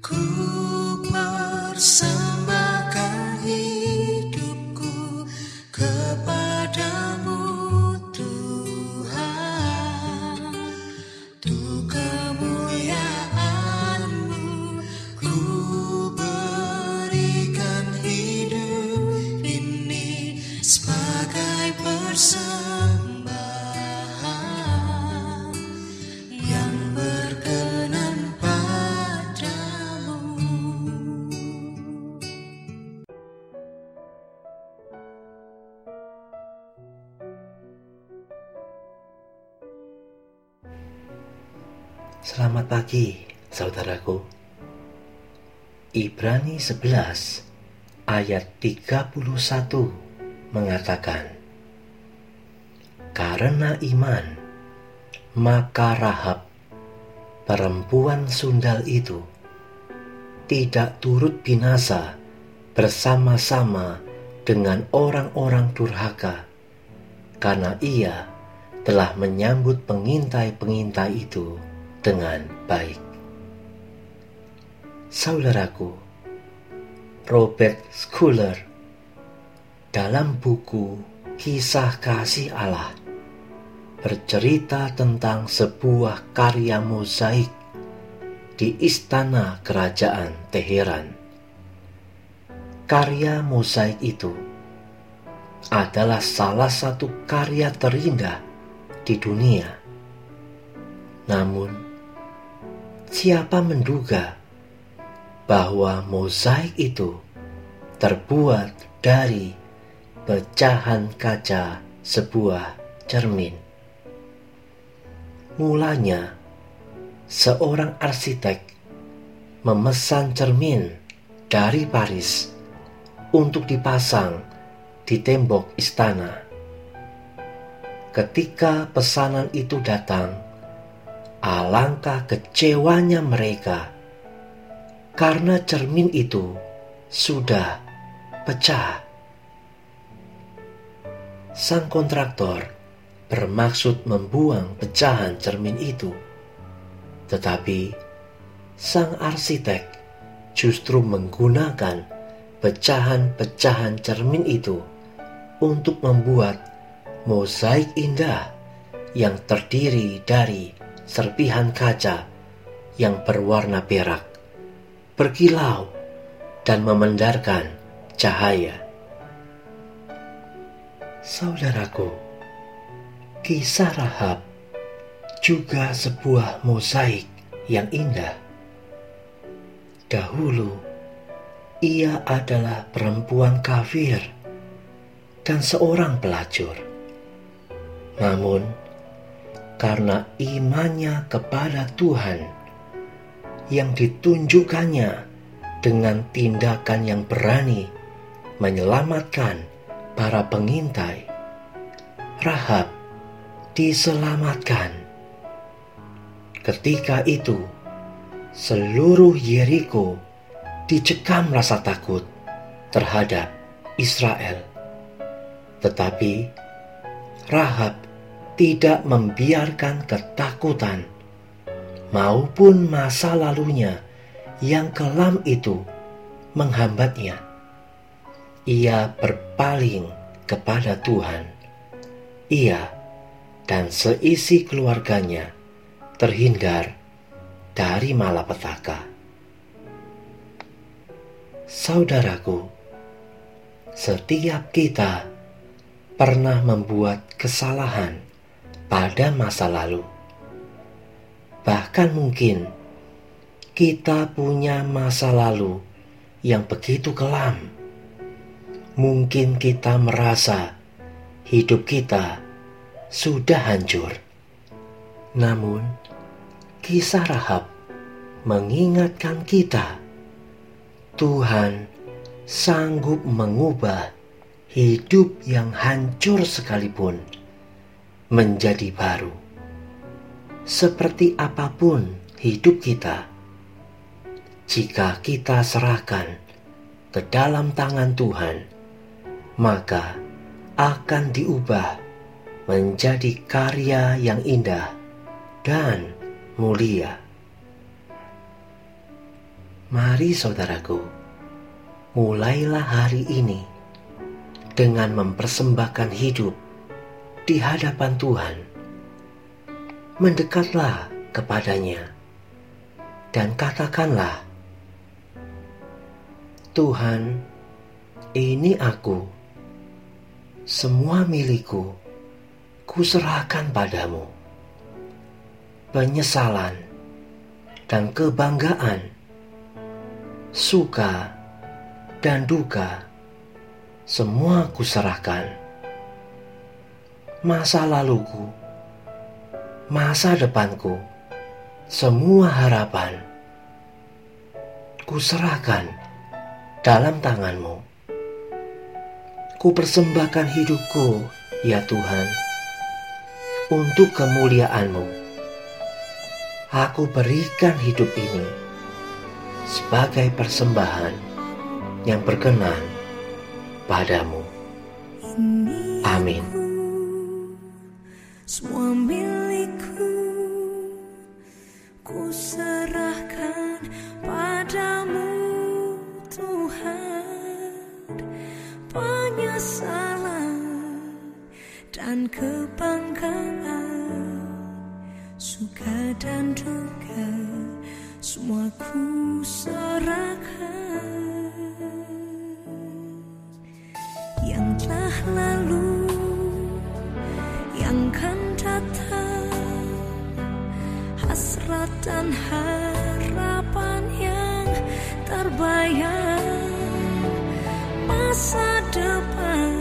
Ku persembahkan hidupku kepadamu Tuhan. Untuk kemuliaanmu ku berikan hidup ini sebagai persembahan Selamat pagi, saudaraku. Ibrani 11 ayat 31 mengatakan, Karena iman, maka Rahab, perempuan sundal itu, tidak turut binasa bersama-sama dengan orang-orang durhaka, karena ia telah menyambut pengintai-pengintai itu dengan baik. Saudaraku, Robert Schuller dalam buku Kisah Kasih Allah bercerita tentang sebuah karya mozaik di istana kerajaan Teheran. Karya mozaik itu adalah salah satu karya terindah di dunia. Namun, siapa menduga bahwa mozaik itu terbuat dari pecahan kaca sebuah cermin? Mulanya, seorang arsitek memesan cermin dari Paris untuk dipasang di tembok istana. Ketika pesanan itu datang, alangkah kecewanya mereka karena cermin itu sudah pecah. Sang kontraktor bermaksud membuang pecahan cermin itu, tetapi sang arsitek justru menggunakan pecahan-pecahan cermin itu untuk membuat mozaik indah yang terdiri dari serpihan kaca yang berwarna perak, berkilau, dan memendarkan cahaya. Saudaraku, kisah Rahab juga sebuah mozaik yang indah. Dahulu, ia adalah perempuan kafir dan seorang pelacur. Namun, karena imannya kepada Tuhan yang ditunjukkannya dengan tindakan yang berani menyelamatkan para pengintai, Rahab diselamatkan. Ketika itu, seluruh Yeriko dicekam rasa takut terhadap Israel. Tetapi Rahab tidak membiarkan ketakutan maupun masa lalunya yang kelam itu menghambatnya. Ia berpaling kepada Tuhan. Ia dan seisi keluarganya terhindar dari malapetaka. Saudaraku, setiap kita pernah membuat kesalahan pada masa lalu. Bahkan mungkin kita punya masa lalu yang begitu kelam. Mungkin kita merasa hidup kita sudah hancur. Namun, kisah Rahab mengingatkan kita, Tuhan sanggup mengubah hidup yang hancur sekalipun menjadi baru. Seperti apa pun hidup kita, jika kita serahkan ke dalam tangan Tuhan, maka akan diubah menjadi karya yang indah dan mulia. Mari saudaraku, mulailah hari ini dengan mempersembahkan hidup di hadapan Tuhan. Mendekatlah kepadanya dan katakanlah, Tuhan, ini aku, semua milikku, kuserahkan padamu. Penyesalan dan kebanggaan, suka dan duka, semua kuserahkan. Masa laluku, masa depanku, semua harapan, kuserahkan dalam tanganmu. Ku persembahkan hidupku, ya Tuhan, untuk kemuliaanmu. Aku berikan hidup ini sebagai persembahan yang berkenan padamu. Amin. Semua milikku ku serahkan padamu Tuhan. Penyesalan dan kebanggaan suka dan duka semua ku serahkan dan harapan yang terbayang. Masa depan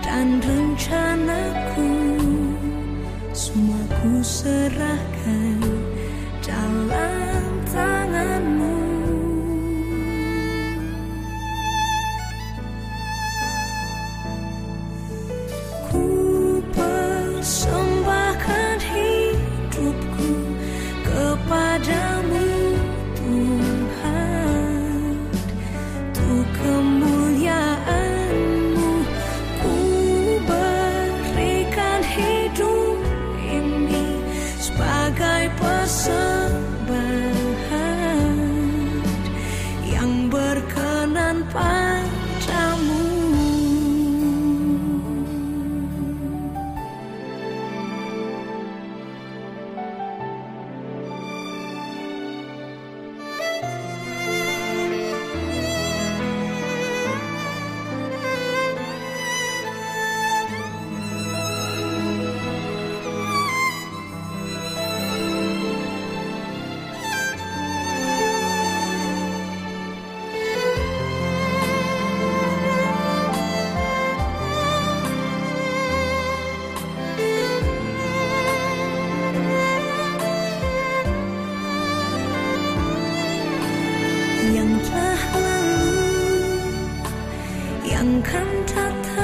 dan rencanaku semua ku serahkan yang kan datang